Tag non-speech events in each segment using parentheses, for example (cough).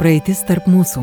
Praeitis tarp mūsų.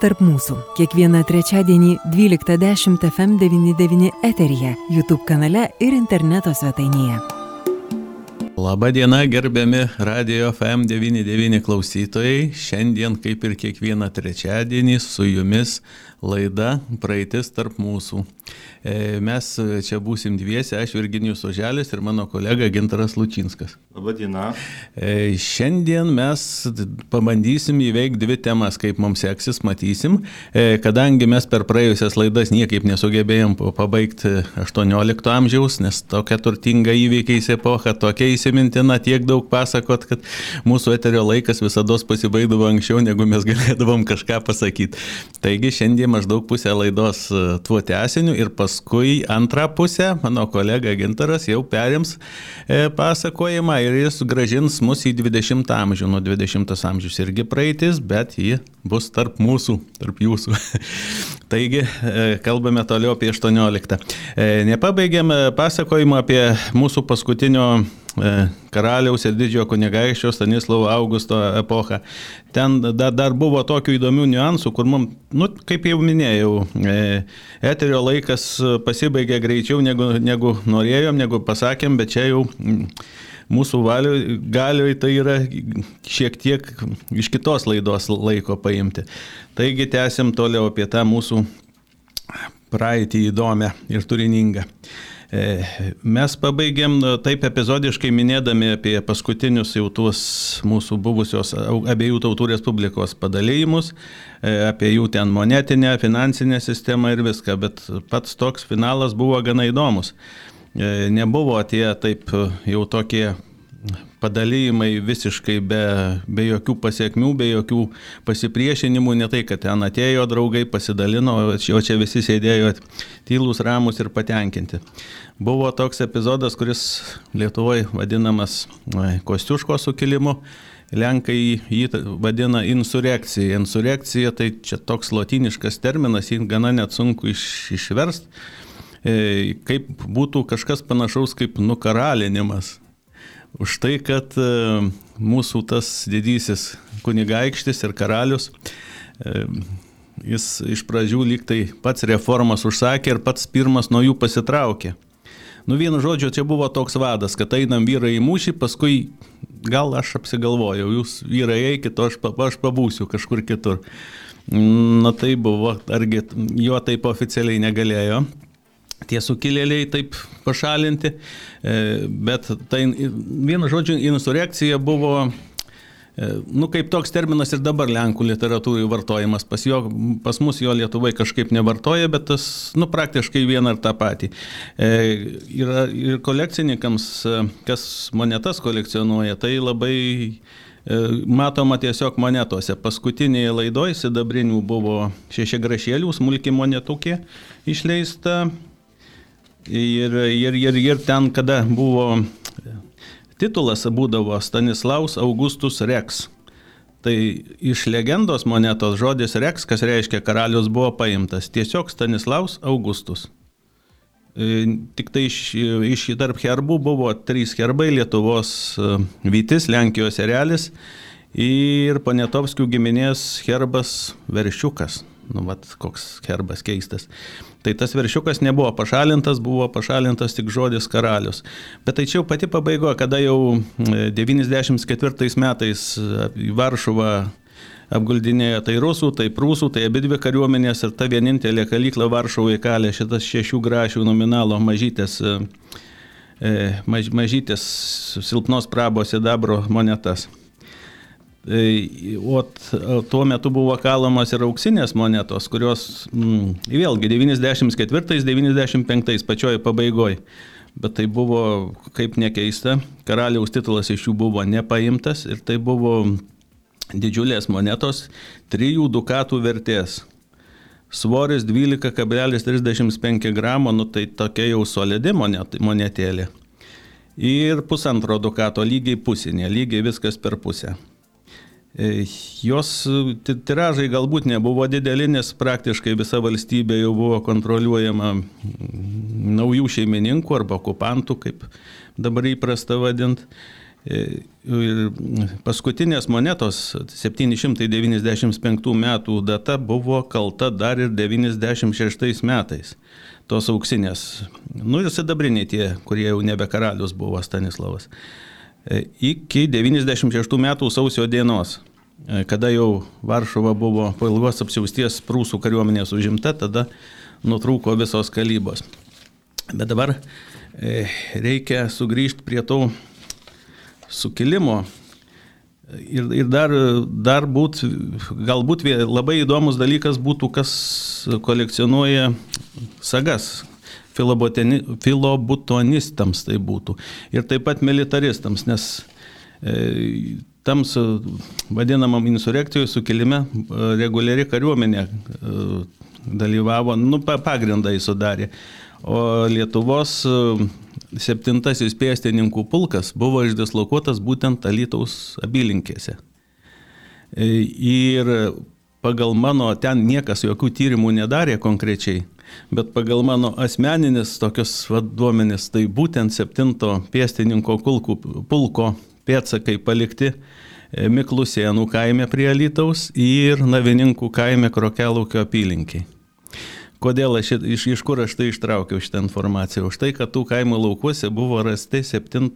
tarp mūsų. Kiekvieną trečiadienį 12.10 FM99 eteryje, YouTube kanale ir interneto svetainėje. Labadiena, gerbiami Radio FM99 klausytojai. Šiandien, kaip ir kiekvieną trečiadienį, su jumis laida Praeitis tarp mūsų. E, mes čia būsim dviesi, aš Virginijus Oželis ir mano kolega Gintaras Lučinskas. Labadiena. E, šiandien mes pabandysim įveikti dvi temas, kaip mums seksis, matysim. E, kadangi mes per praėjusias laidas niekaip nesugebėjom pabaigti 18 amžiaus, nes tokia turtinga įvykiais epocha, tokia įsimintina, tiek daug pasakot, kad mūsų eterio laikas visada pasibaigdavo anksčiau, negu mes galėdavom kažką pasakyti. Taigi šiandien maždaug pusę laidos e, tuo tęsiniu ir paskui antrą pusę mano kolega Gintaras jau perims e, pasakojimą ir jis gražins mus į 20 amžių. Nuo 20 amžius irgi praeitis, bet ji bus tarp mūsų, tarp jūsų. (laughs) Taigi, e, kalbame toliau apie 18. Nepabaigėm pasakojimą apie mūsų paskutinio karaliaus ir didžiojo kunigaikščio Stanislovo Augusto epochą. Ten dar, dar buvo tokių įdomių niuansų, kur mums, nu, kaip jau minėjau, e, eterio laikas pasibaigė greičiau negu, negu norėjom, negu pasakėm, bet čia jau mūsų galioj tai yra šiek tiek iš kitos laidos laiko paimti. Taigi tęsim toliau apie tą mūsų praeitį įdomią ir turiningą. E, mes pabaigėm nu, taip epizodiškai minėdami apie paskutinius jau tuos mūsų buvusios abiejų tautų respublikos padalymus, e, apie jų ten monetinę, finansinę sistemą ir viską, bet pats toks finalas buvo gana įdomus. E, nebuvo tie taip jau tokie padalymai visiškai be, be jokių pasiekmių, be jokių pasipriešinimų, ne tai, kad ten atėjo draugai, pasidalino, o čia visi sėdėjo tylus, ramus ir patenkinti. Buvo toks epizodas, kuris Lietuvoje vadinamas Kostiuško sukilimu. Lenkai jį vadina insurekcija. Insurekcija tai čia toks latiniškas terminas, jį gana net sunku iš, išverst. E, kaip būtų kažkas panašaus kaip nukaralinimas už tai, kad e, mūsų tas didysis kunigaikštis ir karalius, e, jis iš pradžių lyg tai pats reformas užsakė ir pats pirmas nuo jų pasitraukė. Nu vienu žodžiu, čia buvo toks vadas, kad einam vyrai į mūšį, paskui gal aš apsigalvojau, jūs vyrai eikit, aš, aš pabūsiu kažkur kitur. Na tai buvo, argi jo taip oficialiai negalėjo tie sukilėliai taip pašalinti, e, bet tai vienu žodžiu, insurekcija buvo e, Nu, kaip toks terminas ir dabar Lenkų literatūrai vartojamas, pas, jo, pas mus jo Lietuvai kažkaip nevartoja, bet tas, nu, praktiškai vieną ar tą patį. E, yra ir kolekcininkams, e, kas monetas kolekcionuoja, tai labai e, matoma tiesiog monetose. Paskutinėje laidoje sidabrinių buvo šeši grašėlių, smulki monetukė išleista, Ir, ir, ir, ir ten, kada buvo titulas, būdavo Stanislaus Augustus Rex. Tai iš legendos monetos žodis Rex, kas reiškia karalius, buvo paimtas. Tiesiog Stanislaus Augustus. E, tik tai iš, iš tarp herbų buvo trys herbai - Lietuvos e, Vytis, Lenkijos erelis ir Panetovskių giminės herbas Veršiukas. Nu, vat, koks herbas keistas. Tai tas viršiukas nebuvo pašalintas, buvo pašalintas tik žodis karalius. Bet tai čia jau pati pabaigo, kada jau 94 e, metais e, į Varšuvą apguldinėjo tai rusų, tai prūsų, tai abi dvi kariuomenės ir ta vienintelė kalykla Varšuvoje kalė šitas šešių grašių nominalo mažytės, e, maž, mažytės silpnos prabos sidabro monetas. O tuo metu buvo kalamos ir auksinės monetos, kurios mm, vėlgi 94-95 pačioj pabaigoje. Bet tai buvo, kaip nekeista, karaliaus titulas iš jų buvo nepaimtas ir tai buvo didžiulės monetos 3 dukatų vertės. Svoris 12,35 gramo, nu tai tokia jau solidi monet, monetėlė. Ir pusantro dukato lygiai pusinė, lygiai viskas per pusę. E, jos tiražai galbūt nebuvo dideli, nes praktiškai visa valstybė jau buvo kontroliuojama naujų šeimininkų arba okupantų, kaip dabar įprasta vadinti. E, paskutinės monetos 795 metų data buvo kalta dar ir 96 metais. Tos auksinės. Nu ir sidabriniai tie, kurie jau nebe karalius buvo Stanislavas. E, iki 96 metų sausio dienos, e, kada jau Varšuva buvo po ilgos apsiausties prūsų kariuomenės užimta, tada nutrūko visos kalybos. Bet dabar reikia sugrįžti prie to sukilimo. Ir, ir dar, dar būt, galbūt labai įdomus dalykas būtų, kas kolekcionuoja sagas. Filobutonistams tai būtų. Ir taip pat militaristams, nes e, tam su, vadinamam insurekcijų sukilime e, reguliari kariuomenė e, dalyvavo, nu, pagrindą jį sudarė. O Lietuvos septintasis pėstininkų pulkas buvo išdislokuotas būtent Alytaus apylinkėse. E, ir pagal mano, ten niekas jokių tyrimų nedarė konkrečiai, bet pagal mano asmeninis tokius duomenis, tai būtent septinto pėstininko kulkų, pulko pėtsakai palikti e, Miklusienų kaime prie Alytaus ir Navininkų kaime Krokelūkio apylinkiai. Kodėl aš iš, iš kur aš tai ištraukiau šitą informaciją? Už tai, kad tų kaimo laukuose buvo rasti 7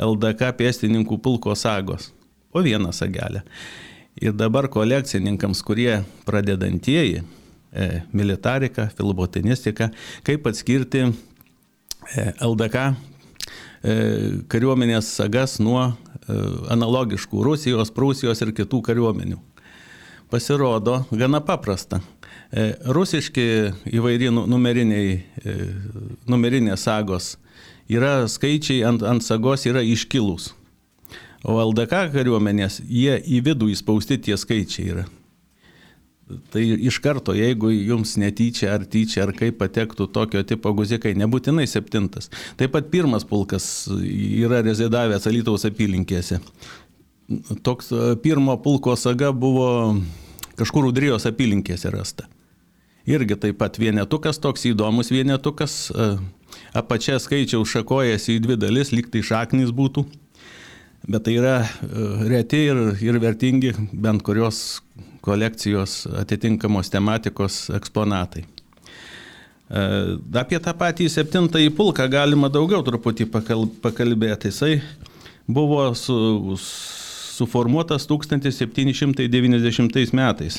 LDK pėstininkų pulko sagos. Po vieną sagelę. Ir dabar kolekcininkams, kurie pradedantieji, e, militarika, filobotinistika, kaip atskirti e, LDK e, kariuomenės sagas nuo analogiškų Rusijos, Prūsijos ir kitų kariuomenių. Pasirodo gana paprasta. Rusiški įvairi nu, numerinės sagos yra skaičiai ant, ant sagos yra iškilus. O LDK kariuomenės, jie į vidų įspausti tie skaičiai yra. Tai iš karto, jeigu jums netyčia ar tyčia ar kaip patektų tokio tipo guzikai, nebūtinai septintas. Taip pat pirmas pulkas yra rezidavęs Alytaus apylinkėse. Toks e, pirmo pulko saga buvo kažkur Udrijos apylinkėse rasta irgi taip pat vienetukas, toks įdomus vienetukas, e, apačia skaičiaus šakojasi į dvi dalis, lyg tai šaknys būtų, bet tai yra e, reti ir, ir vertingi bent kurios kolekcijos atitinkamos tematikos eksponatai. E, apie tą patį septintąjį pulką galima daugiau truputį pakalbėti. Jisai buvo su, suformuotas 1790 metais.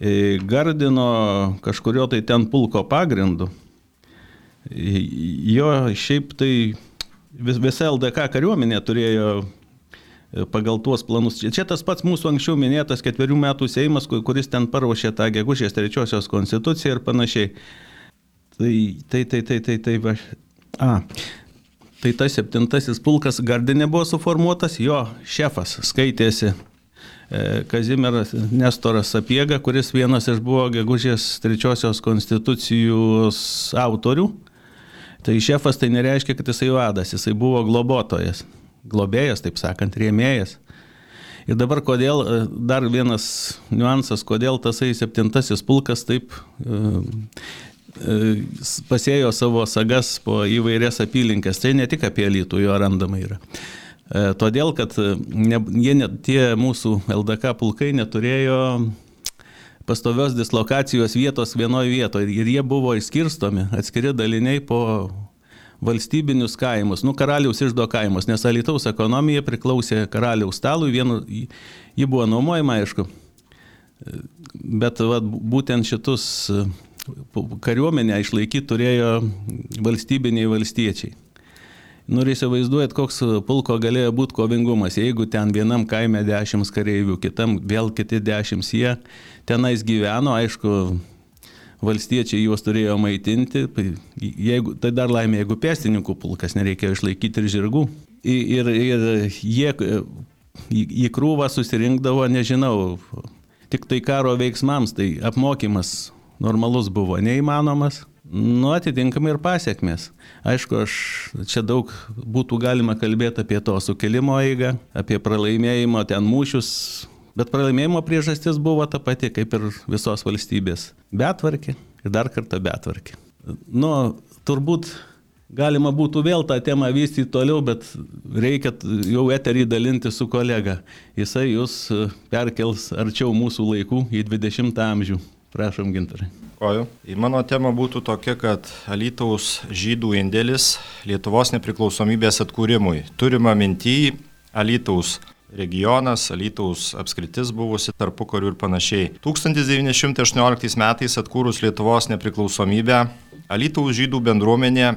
E, Gardino kažkurio tai ten pulko pagrindu. E, jo šiaip tai vis, visa LDK kariuomenė turėjo pagal tuos planus. Čia tas pats mūsų anksčiau minėtas ketverių metų Seimas, kuris ten paruošė tą gegužės trečiosios konstituciją ir panašiai. Tai, tai, tai, tai, tai, tai, va. A, tai tas septintasis pulkas Gardinė buvo suformuotas, jo šefas skaitėsi E, Kazimieras Nestoras Sapiega, kuris vienas iš buvo gegužės trečiosios konstitucijos autorių. Tai šefas tai nereiškia, kad jisai vadas, jisai buvo globotojas, globėjas, taip sakant, rėmėjas. Ir dabar kodėl, e, dar vienas niuansas, kodėl tasai septintasis pulkas taip uh, uh, pasėjo savo sagas po įvairias apylinkės. Tai ne tik apie lytų jo randama yra. E, todėl, kad e, ne, jie, ne, tie mūsų LDK pulkai neturėjo pastovios dislokacijos vietos vienoje vietoje ir jie buvo išskirstomi atskiri daliniai po valstybinius kaimus, nu karaliaus išdo kaimus, nes Alitaus ekonomija priklausė karaliaus stalui, vienu, ji buvo nuomojama, aišku, bet va, būtent šitus kariuomenę išlaikyti turėjo valstybiniai valstiečiai. Nu ir įsivaizduojat, koks pulko galėjo būti kovingumas, jeigu ten vienam kaime dešimt kareivių, kitam vėl kiti dešimt, jie tenais gyveno, aišku, valstiečiai juos turėjo maitinti, jeigu, tai dar laimė, jeigu pėstininkų pulkas nereikėjo išlaikyti ir žirgų. Ir, ir jie į krūvą susirinkdavo, nežinau, tik tai karo veiksmams, tai apmokymas normalus buvo neįmanomas. Nu, atitinkamai ir pasiekmes. Aišku, aš čia daug būtų galima kalbėti apie to sukilimo eigą, apie pralaimėjimo ten mūšius, bet pralaimėjimo priežastis buvo ta pati, kaip ir visos valstybės. Betvarkė ir dar kartą betvarkė. Nu, turbūt galima būtų vėl tą temą vystyti toliau, bet reikia jau eterį dalinti su kolega. Jisai jūs perkels arčiau mūsų laikų į 20 amžių. Prašom, gintarai. Dėkoju. Mano tema būtų tokia, kad Alytaus žydų indėlis Lietuvos nepriklausomybės atkūrimui. Turima minty Alytaus regionas, Alytaus apskritis buvusi tarpu karių ir panašiai. 1918 metais atkūrus Lietuvos nepriklausomybę, Alytaus žydų bendruomenė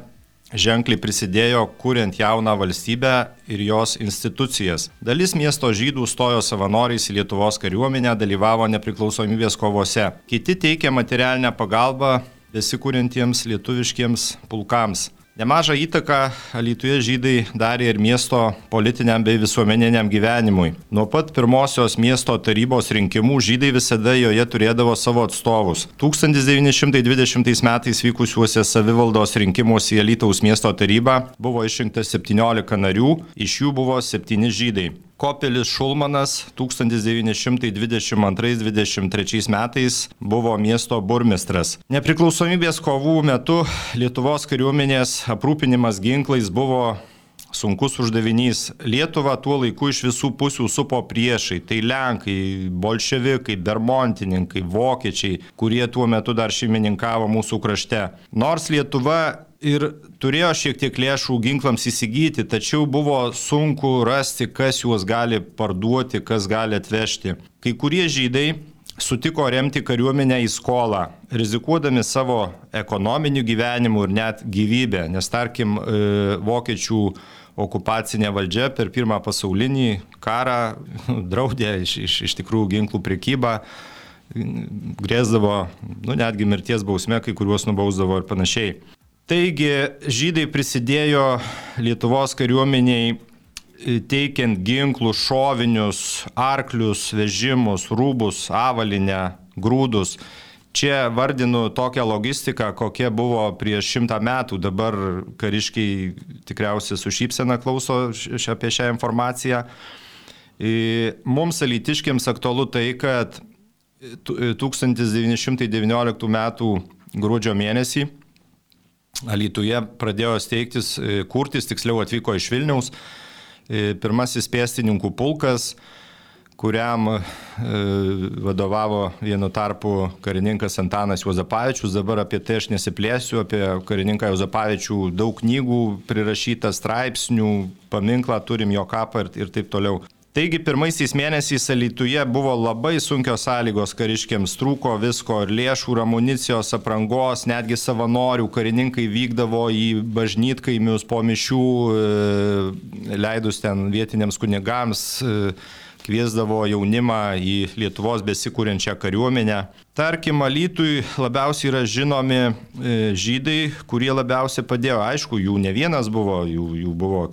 ženkliai prisidėjo kuriant jauną valstybę ir jos institucijas. Dalis miesto žydų stojo savanoriais į Lietuvos kariuomenę, dalyvavo nepriklausomybės kovose. Kiti teikė materialinę pagalbą besikūrintiems lietuviškiems pulkams. Nemažą įtaką Alytuje žydai darė ir miesto politiniam bei visuomeniniam gyvenimui. Nuo pat pirmosios miesto tarybos rinkimų žydai visada joje turėdavo savo atstovus. 1920 metais vykusiuose savivaldos rinkimuose į Alytaus miesto tarybą buvo išrinkta 17 narių, iš jų buvo 7 žydai. Kopelis Šulmanas 1922-23 metais buvo miesto burmistras. Nepriklausomybės kovų metu Lietuvos kariuomenės aprūpinimas ginklais buvo sunkus uždavinys. Lietuva tuo laiku iš visų pusių supo priešai. Tai Lenkai, bolševikai, bermontininkai, vokiečiai, kurie tuo metu dar šeimininkavo mūsų krašte. Nors Lietuva ir turėjo šiek tiek lėšų ginklams įsigyti, tačiau buvo sunku rasti, kas juos gali parduoti, kas gali atvežti. Kai kurie žydai sutiko remti kariuomenę į skolą, rizikuodami savo ekonominiu gyvenimu ir net gyvybę, nes tarkim e, vokiečių okupacinė valdžia per pirmą pasaulinį karą (laughs) draudė iš, iš, iš tikrųjų ginklų prekybą grėsdavo, nu, netgi mirties bausme, kai kuriuos nubausdavo ir panašiai. Taigi žydai prisidėjo Lietuvos kariuomeniai e, teikiant ginklus, šovinius, arklius, vežimus, rūbus, avalinę, grūdus. Čia vardinu tokią logistiką, kokia buvo prieš šimtą metų. Dabar kariškiai tikriausiai su šypsena klauso apie šią informaciją. E, mums elitiškiams aktualu tai, kad 1919 m. gruodžio mėnesį Alytuje pradėjo steigtis, e, kurtis, tiksliau atvyko iš Vilniaus e, pirmasis pėstininkų pulkas, kuriam e, vadovavo vienu tarpu karininkas Antanas Juozapavičius. Dabar apie tai aš nesiplėsiu, apie karininką Juozapavičių daug knygų prirašyta, straipsnių, paminklą turim jo kapą ir, ir taip toliau. Taigi pirmaisiais mėnesiais Alituje buvo labai sunkios sąlygos kariškiams, trūko visko ir lėšų, ir amunicijos, aprangos, netgi savanorių karininkai vykdavo į bažnytkaimius po mišių, e, leidus ten vietiniams kunigams e, kviesdavo jaunimą į Lietuvos besikūrenčią kariuomenę. Tarkim, Alytui labiausiai yra žinomi e, žydai, kurie labiausiai padėjo. Aišku, jų ne vienas buvo, jų, jų buvo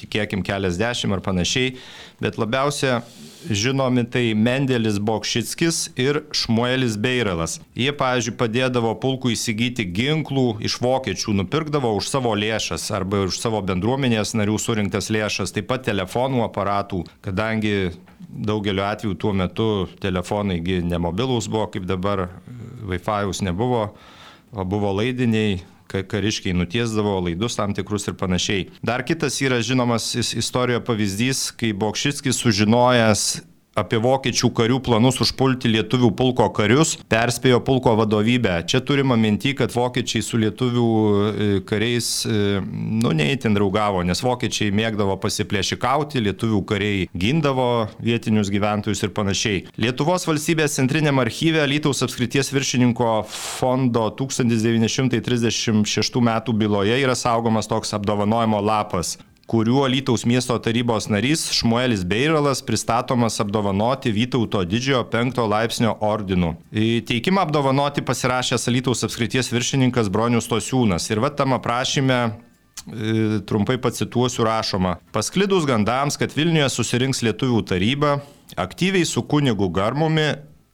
tikėkim keliasdešimt ar panašiai, bet labiausia žinomi tai Mendelis Bokšickis ir Šmuelis Beiralas. Jie, pavyzdžiui, padėdavo pulkų įsigyti ginklų iš vokiečių, nupirkdavo už savo lėšas arba už savo bendruomenės narių surinktas lėšas, taip pat telefonų aparatų, kadangi daugeliu atveju tuo metu telefonai nemobilūs buvo, kaip dabar Wi-Fi nebuvo, o buvo laidiniai, kariškiai nutiesdavo laidus tam tikrus ir panašiai. Dar kitas yra žinomas istorijoje pavyzdys, kai Bokšickis sužinojęs apie vokiečių karių planus užpulti lietuvių pulko karius, perspėjo pulko vadovybę. Čia turima minti, kad vokiečiai su lietuvių e, kariais, e, nu, neįtin draugavo, nes vokiečiai mėgdavo pasiplėšikauti, lietuvių kariai gindavo vietinius gyventojus ir panašiai. Lietuvos valstybės centrinėme archyve Lytaus apskrities viršininko fondo 1936 metų byloje yra saugomas toks apdovanojimo lapas kuriuo Lytaus miesto tarybos narys Šmuelis Beiralas pristatomas apdovanoti Vytauto didžiojo penkto laipsnio ordinu. Teikimą apdovanoti pasirašęs Lytaus apskrities viršininkas Bronius Tosiūnas. Ir va tam aprašyme trumpai pacituosiu rašoma. Pasklidus gandams, kad Vilniuje susirinks lietuvių taryba, aktyviai su kunigu Garmumi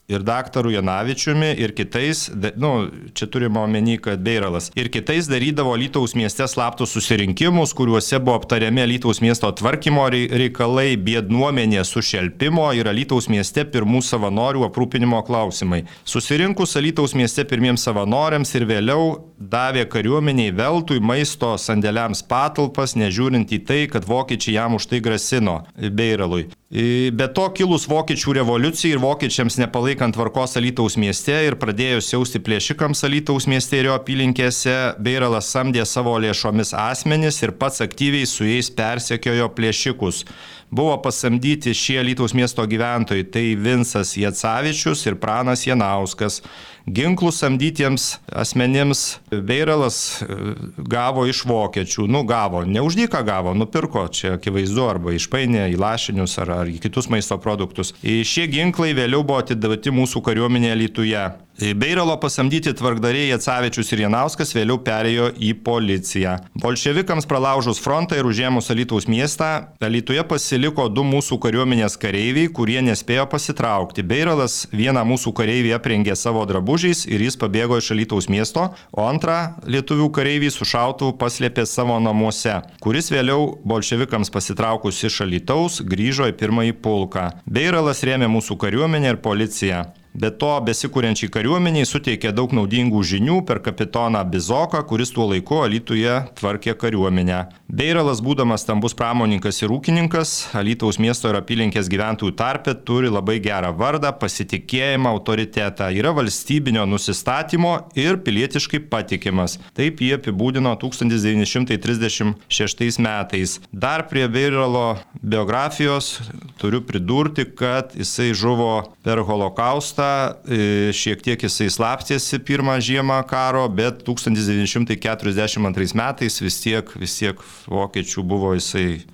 ir daktaru Janavičiumi ir kitais, nu, čia turime omeny, kad Beiralas, ir kitais darydavo Lytaus mieste slaptus susirinkimus, kuriuose buvo aptariami Lytaus miesto tvarkymo reikalai, bėdnuomenė sušelpimo ir Lytaus mieste pirmų savanorių aprūpinimo klausimai. Susirinkus Lytaus mieste pirmiems savanoriams ir vėliau davė kariuomeniai veltui maisto sandėliams patalpas, nežiūrint į tai, kad vokiečiai jam už tai grasino Beiralui. Be to kilus vokiečių revoliucijai ir vokiečiams nepalaikant tvarkos Alytaus mieste ir pradėjus siausti plėšikams Alytaus mieste ir jo apylinkėse, Beiralas samdė savo lėšomis asmenis ir pats aktyviai su jais persekiojo plėšikus. Buvo pasamdyti šie Alytaus miesto gyventojai, tai Vinsas Jacavičius ir Pranas Janauskas. Ginklų samdytiems asmenims Beiralas e, gavo iš vokiečių, nu gavo, ne už dyką gavo, nupirko, čia akivaizdu, arba išpainė į lašinius ar, ar į kitus maisto produktus. Šie ginklai vėliau buvo atidavti mūsų kariuomenėje Lietuvoje. Beiralo pasamdyti tvarkdariai Jacavičius ir Janauskas vėliau perėjo į policiją. Bolševikams pralaužus frontą ir užėmus Alytaus miestą, Alytuje pasiliko du mūsų kariuomenės kareiviai, kurie nespėjo pasitraukti. Beiralas vieną mūsų kareivį aprengė savo drabužiais ir jis pabėgo iš Alytaus miesto, o antrą lietuvių kareivį su šautuvu paslėpė savo namuose, kuris vėliau bolševikams pasitraukus iš Alytaus grįžo į pirmąjį pulką. Beiralas rėmė mūsų kariuomenę ir policiją. Be to, besikūrenčiai kariuomeniai suteikė daug naudingų žinių per kapitoną Bizoką, kuris tuo laiku Alytuje tvarkė kariuomenę. Beiralas, būdamas stambus pramoninkas ir ūkininkas, Alytaus miesto ir apylinkės gyventojų tarpe turi labai gerą vardą, pasitikėjimą, autoritetą, yra valstybinio nusistatymo ir pilietiškai patikimas. Taip jį apibūdino 1936 metais. Dar prie Beiralo biografijos turiu pridurti, kad jisai žuvo per holokaustą karą, šiek tiek jisai slapstėsi pirmą žiemą karo, bet 1942 metais vis tiek, vis tiek vokiečių buvo jisai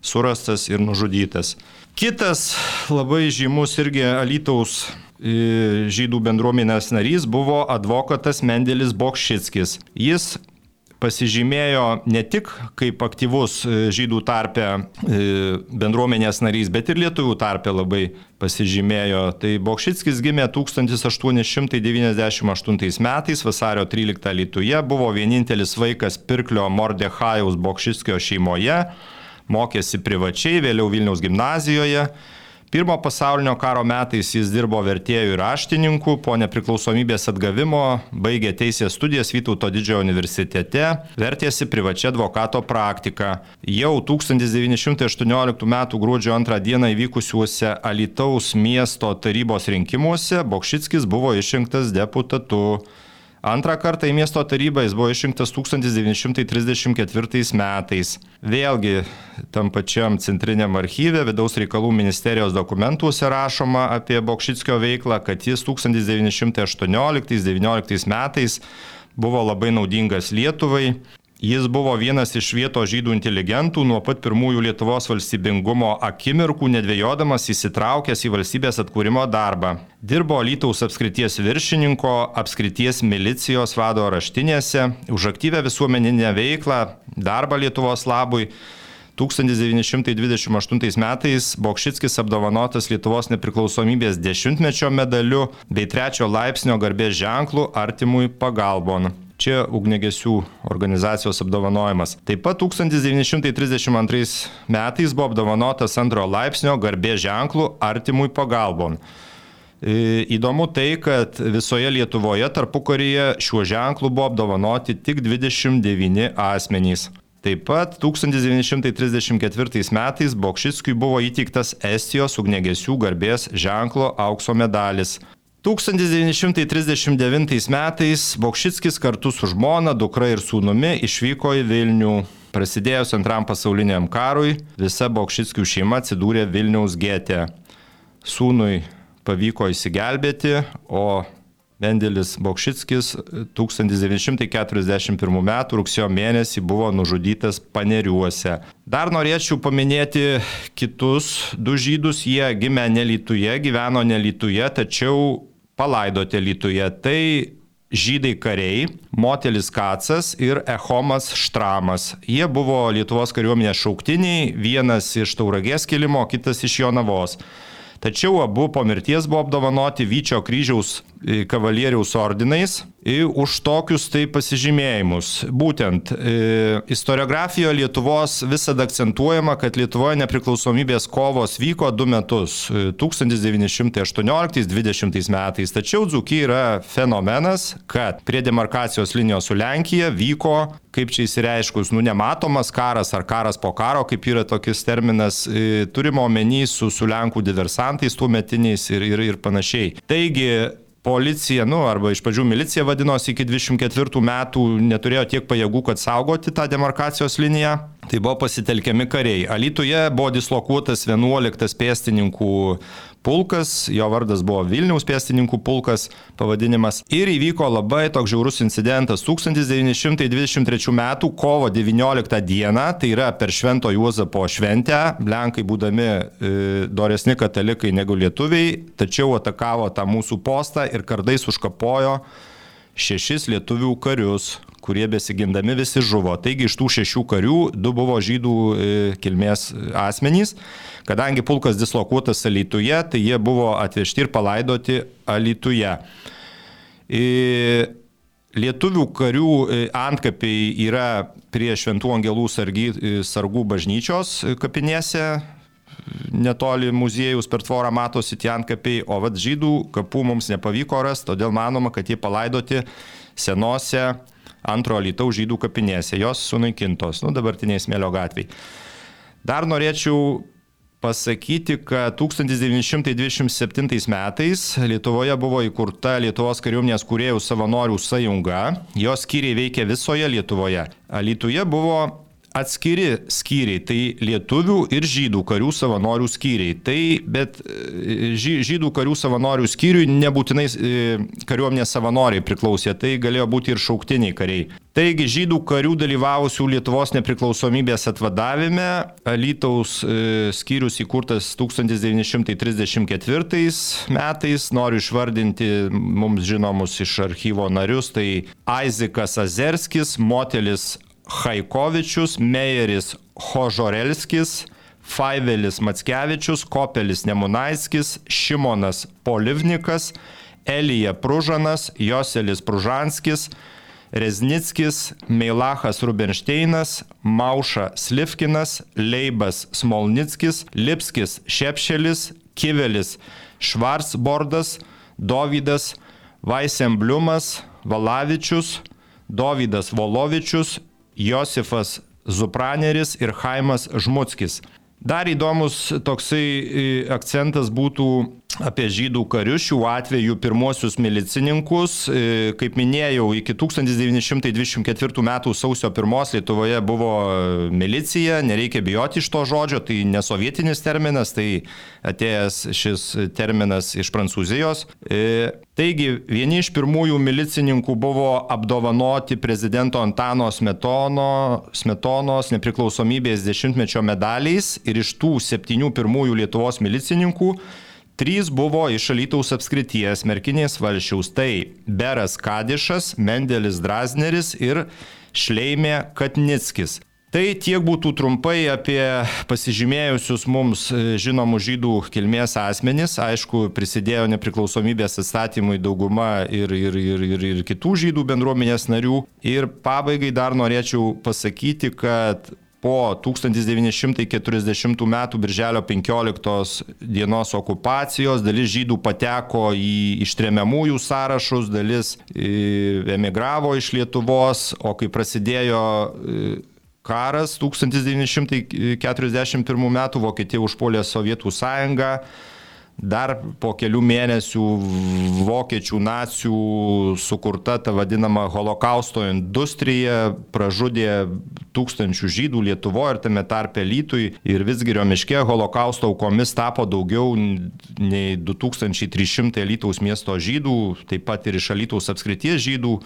surastas ir nužudytas. Kitas labai žymus irgi Alytaus žydų bendruomenės narys buvo advokatas Mendelis Bokšickis. Jis pasižymėjo ne tik kaip aktyvus e, žydų tarpe e, bendruomenės narys, bet ir lietuvių tarpe labai pasižymėjo. Tai Bokšickis gimė 1898 metais vasario 13 Lietuvoje, buvo vienintelis vaikas pirklio Mordechajaus Bokšickio šeimoje, mokėsi privačiai, vėliau Vilniaus gimnazijoje. Pirmo pasaulinio karo metais jis dirbo vertėjų ir raštininku, po nepriklausomybės atgavimo baigė teisės studijas Vytauto didžiojo universitete, vertėsi privačia advokato praktika. Jau 1918 m. gruodžio 2 d. įvykusiuose Alitaus miesto tarybos rinkimuose Bokšickis buvo išrinktas deputatu. Antrą kartą į miesto tarybą jis buvo išrinktas 1934 metais. Vėlgi tam pačiam centriniam archyve vidaus reikalų ministerijos dokumentuose rašoma apie Bokšickio veiklą, kad jis 1918-1919 metais buvo labai naudingas Lietuvai, Jis buvo vienas iš vietos žydų inteligentų nuo pat pirmųjų Lietuvos valstybingumo akimirkų, nedvėjodamas įsitraukęs į valstybės atkūrimo darbą. Dirbo Lytaus apskrities viršininko, apskrities milicijos vado raštinėse, už aktyvę visuomeninę veiklą, darbą Lietuvos labui. 1928 metais Bokšickis apdovanotas Lietuvos nepriklausomybės dešimtmečio medaliu bei trečio laipsnio garbės ženklų artimui pagalbon. Čia ugnegesių organizacijos apdovanojimas. Taip pat 1932 metais buvo apdovanotas antro laipsnio garbės ženklų artimui pagalbon. E, įdomu tai, kad visoje Lietuvoje tarpukaryje šiuo ženklu buvo apdovanoti tik 29 asmenys. Taip pat 1934 metais Bokšitskui buvo įteiktas Estijos ugnegesių garbės ženklo aukso medalis. 1939 metais Bokšickis kartu su žmona, dukra ir sūnumi išvyko į Vilnių. Prasidėjus antram pasauliniam karui, visa Bokšitskių šeima atsidūrė Vilniaus gete. Sūnui pavyko įsigelbėti, o Mendelis Bokšickis 1941 m. rugsėjo mėnesį buvo nužudytas paneriuose. Dar norėčiau paminėti kitus du žydus, jie gimė nelytuje, gyveno nelytuje, tačiau palaidoti Lietuvoje. Tai žydai kariai, Motelis Kacas ir Echomas Štramas. Jie buvo Lietuvos kariuomenės šauktiniai, vienas iš Tauragės kilimo, kitas iš Jonavos. Tačiau abu po mirties buvo apdovanoti Vyčio kryžiaus e, kavalieriaus ordinais už tokius tai pasižymėjimus. Būtent e, istoriografijoje Lietuvos visada akcentuojama, kad Lietuvoje nepriklausomybės kovos vyko du metus - 1918-20 metais. Tačiau Dzukija yra fenomenas, kad prie demarkacijos linijos su Lenkija vyko, kaip čia įsireiškus, nu nematomas karas ar karas po karo, kaip yra tokis terminas, e, turimo omeny su, su Lenkų diversantais tuo metiniais ir, ir, ir panašiai. Taigi, policija, nu, arba iš pradžių milicija vadinosi, iki 24 metų neturėjo tiek pajėgų, kad saugoti tą demarkacijos liniją. Tai buvo pasitelkiami kariai. Alituje buvo dislokuotas 11 pėstininkų pulkas, jo vardas buvo Vilniaus pėstininkų pulkas pavadinimas. Ir įvyko labai toks žiaurus incidentas 1923 m. kovo 19 d. tai yra per Švento Juozapo šventę, Lenkai būdami e, doresni katalikai negu lietuviai, tačiau atakavo tą mūsų postą ir kardais užkapojo šešis lietuvių karius, kurie besigindami visi žuvo. Taigi iš tų šešių karių du buvo žydų e, kilmės asmenys. Kadangi pulkas dislokuotas Alytuje, tai jie buvo atvežti ir palaidoti Alytuje. E, lietuvių karių e, antkapiai yra prie Šventų Angelų sargy, sargų bažnyčios kapinėse, netoli muziejus per tvorą matosi tie antkapiai, o vad žydų kapų mums nepavyko rasti, todėl manoma, kad jie palaidoti senose antro lytaus žydų kapinėse, jos sunaikintos, nu dabartiniai smėlio gatviai. Dar norėčiau pasakyti, kad 1927 metais Lietuvoje buvo įkurta Lietuvos kariuomenės kuriejų savanorių sąjunga, jos skyriai veikia visoje Lietuvoje. Alytuje buvo atskiri skyriai, tai lietuvių ir žydų karių savanorių skyriai. Tai, bet e, žydų karių savanorių skyriui nebūtinai e, kariuomenės savanoriai priklausė, tai galėjo būti ir šauktiniai kariai. Taigi žydų karių dalyvavusių Lietuvos nepriklausomybės atvadavime Alytaus e, skyrius įkurtas 1934 metais, noriu išvardinti mums žinomus iš archyvo narius, tai Aizikas Azerskis, Motelis Haikovičius, Meijeris Hožorelskis, Faivelis Matskevičius, Kopelis Nemunaiskis, Šimonas Polivnikas, Elija Pružanas, Joselis Pružanskis, Reznickis, Meilachas Rubenšteinas, Mauša Slivkinas, Leibas Smolnickis, Lipskis Šepšelis, Kivelis Švarsbordas, Dovydas Vaisembliumas, Valavičius, Dovydas Volovičius, Josifas Zupraneris ir Haimas Žmutskis. Dar įdomus toksai e, akcentas būtų apie žydų karius, šiuo atveju pirmosius milicininkus. E, kaip minėjau, iki 1924 m. sausio 1 Lietuvoje buvo milicija, nereikia bijoti iš to žodžio, tai nesovietinis terminas, tai atėjęs šis terminas iš Prancūzijos. Taigi, vieni iš pirmųjų milicininkų buvo apdovanoti prezidento Antano Smetono, Smetonos nepriklausomybės dešimtmečio medaliais ir iš tų septynių pirmųjų Lietuvos milicininkų Trys buvo iš Alytaus apskrities Merkinės valšiaus - tai Beras Kadišas, Mendelis Drasneris ir Šleimė Katnickis. Tai tiek būtų trumpai apie pasižymėjusius mums e, žinomų žydų kilmės asmenys. Aišku, prisidėjo nepriklausomybės atstatymui dauguma ir, ir, ir, ir, ir kitų žydų bendruomenės narių. Ir pabaigai dar norėčiau pasakyti, kad po 1940 m. birželio 15 dienos okupacijos dalis žydų pateko į ištremiamųjų sąrašus, dalis e, emigravo iš Lietuvos, o kai prasidėjo e, karas 1941 m. Vokietija užpuolė Sovietų sąjungą, Dar po kelių mėnesių vokiečių nacijų sukurta ta vadinama holokausto industrija pražudė tūkstančių žydų Lietuvoje ir tame tarpe Lytui ir Visgirio miške holokausto aukomis tapo daugiau nei 2300 Lytaus miesto žydų, taip pat ir iš Lytaus apskrities žydų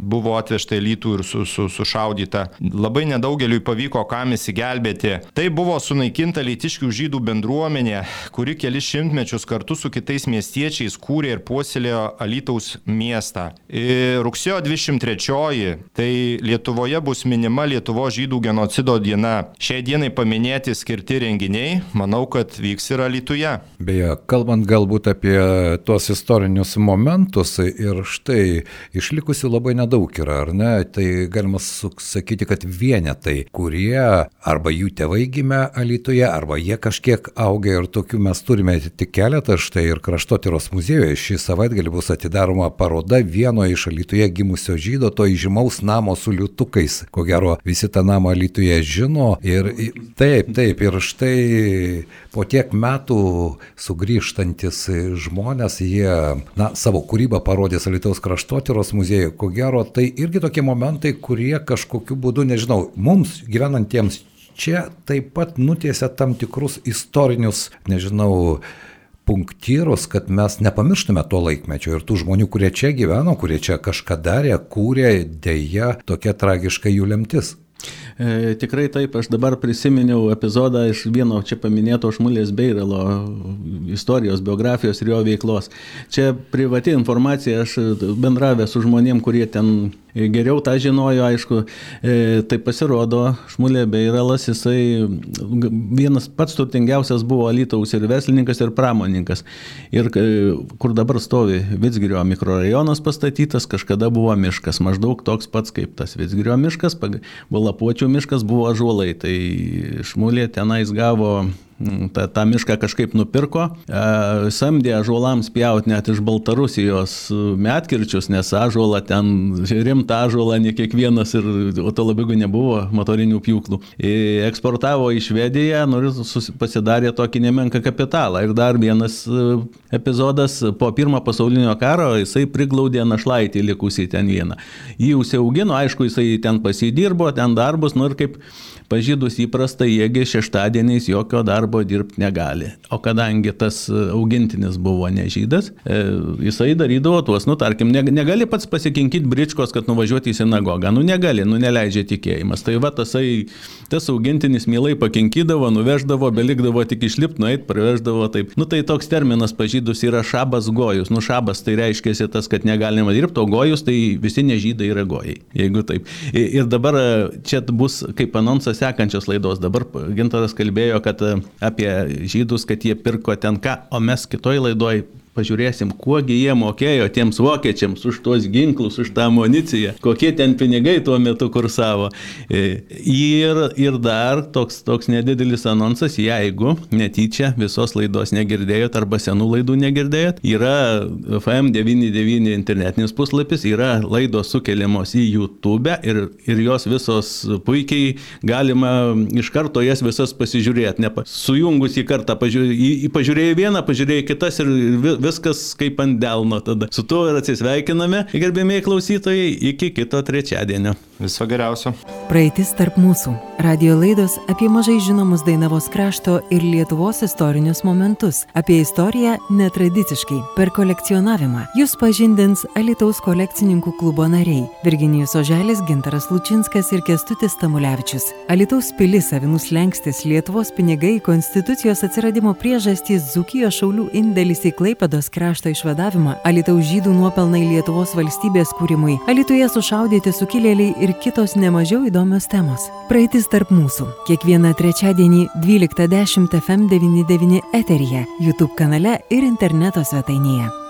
buvo atvežta į lytų ir su, su, sušaudyta. Labai nedaugeliui pavyko kam įsigelbėti. Tai buvo sunaikinta lytiškių žydų bendruomenė, kuri kelis šimtmečius kartu su kitais miestiečiais kūrė ir puoselėjo Alytaus miestą. Ir rugsėjo 23-oji, tai Lietuvoje bus minima Lietuvo žydų genocido diena. Šiai dienai paminėti skirti renginiai, manau, kad vyks ir Alytuje. Beje, kalbant galbūt apie tuos istorinius momentus ir štai išlikusių labai nedaug yra, ar ne? Tai galima sakyti, kad vienetai, kurie arba jų tėvai gimė Alytuje, arba jie kažkiek auga ir tokių mes turime tik keletą, štai ir kraštotyros muziejuje šį savaitgalį bus atidaroma paroda vieno iš Alytuje gimusio žydo, to įžymaus namo su liutukais. Ko gero, visi tą namą Alytuje žino ir taip, taip, ir štai po tiek metų sugrįžtantis žmonės, jie, na, savo kūrybą parodės Alytaus kraštotyros muziejuje, ko gero, tai irgi tokie momentai, kurie kažkokiu būdu, nežinau, mums gyvenantiems čia taip pat nutiesia tam tikrus istorinius, nežinau, punktyrus, kad mes nepamirštume to laikmečio ir tų žmonių, kurie čia gyveno, kurie čia kažką darė, kūrė, dėja, tokia tragiška jų lemtis. E, tikrai taip, aš dabar prisiminiau epizodą iš vieno čia paminėto Šmulės Beiralo istorijos, biografijos ir jo veiklos. Čia privati informacija, aš bendravęs su žmonėm, kurie ten geriau tą žinojo, aišku, e, tai pasirodo, Šmulė Beiralas, jisai vienas pats turtingiausias buvo Alytaus ir verslininkas, ir pramoninkas. Ir e, kur dabar stovi Vitsgirio mikrorajonas pastatytas, kažkada buvo miškas, maždaug toks pats kaip tas Vitsgirio miškas, buvo lapuočių miškas buvo ažuolai, tai Šmulė tenais gavo mm, tą, tą mišką kažkaip nupirko, e, samdė ažuolams pjauti net iš Baltarusijos metkirčius, nes ažuolą ten, rimtą ažuolą ne kiekvienas ir, o to labiau nebuvo motorinių pjūklų. E, eksportavo į Švediją, nors pasidarė tokį nemenką kapitalą. Ir dar vienas e, epizodas, po pirmo pasaulinio karo jisai priglaudė našlaitį likusį ten vieną. Jį užsiaugino, aišku, jisai ten pasidirbo, ten darbus, nu ir kaip pažydus įprasta, jiegi šeštadieniais jokio darbo dirbti negali. O kadangi tas augintinis buvo nežydas, e, jisai darydavo tuos, nu tarkim, negali pats pasikinkyti bričkos, kad nuvažiuoti į sinagogą. Nu negali, nu neleidžia tikėjimas. Tai va tasai, tas augintinis mielai pakinkydavo, nuveždavo, belikdavo tik išlipti, nueit, praveždavo taip. Nu tai toks terminas pažydus yra šabas gojus. Nu šabas tai reiškia tas, kad negalima dirbti, o gojus tai visi nežydai yra gojai. Jeigu taip. Ir dabar čia bus kaip anonsas sekančios laidos. Dabar Gintaras kalbėjo, kad e, apie žydus, kad jie pirko ten ką, o mes kitoj laidoj pažiūrėsim, kuogi jie mokėjo tiems vokiečiams už tuos ginklus, už tą amuniciją, kokie ten pinigai tuo metu kursavo. E, ir, ir dar toks, toks nedidelis anonsas, jeigu netyčia visos laidos negirdėjot arba senų laidų negirdėjot, yra FM99 internetinis puslapis, yra laidos sukeliamos į YouTube ir, ir jos visos puikiai galima iš karto jas visas pasižiūrėti. Sujungus į kartą, pažiūrėjai, pažiūrėjai vieną, pažiūrėjai kitas ir viskas kaip ant delno tada. Su tuo ir atsisveikiname, gerbėmiai klausytojai, iki kito trečiadienio. Viso geriausio. Praeitis tarp mūsų. Radio laidos apie mažai žinomus Dainavos krašto ir Lietuvos istorinius momentus. Apie istoriją netradiciškai, per kolekcionavimą. Jūs pažindins Alitaus kolekcininkų klubo nariai - Virginijus Oželis, Gintaras Lučinskas ir Kestutis Tamulevičius. Alitaus pilis, Avinus Lenkstis, Lietuvos pinigai, Konstitucijos atsiradimo priežastys, Zukijos šaulių indėlis į Klaipados krašto išvadavimą, Alitaus žydų nuopelnai Lietuvos valstybės kūrimui, Alituje sušaudyti sukilėliai ir kitos nemažiau įdomios temos. Praeitis tarp mūsų. Kiekvieną trečiadienį 12.10 FM99 eteryje, YouTube kanale ir interneto svetainėje.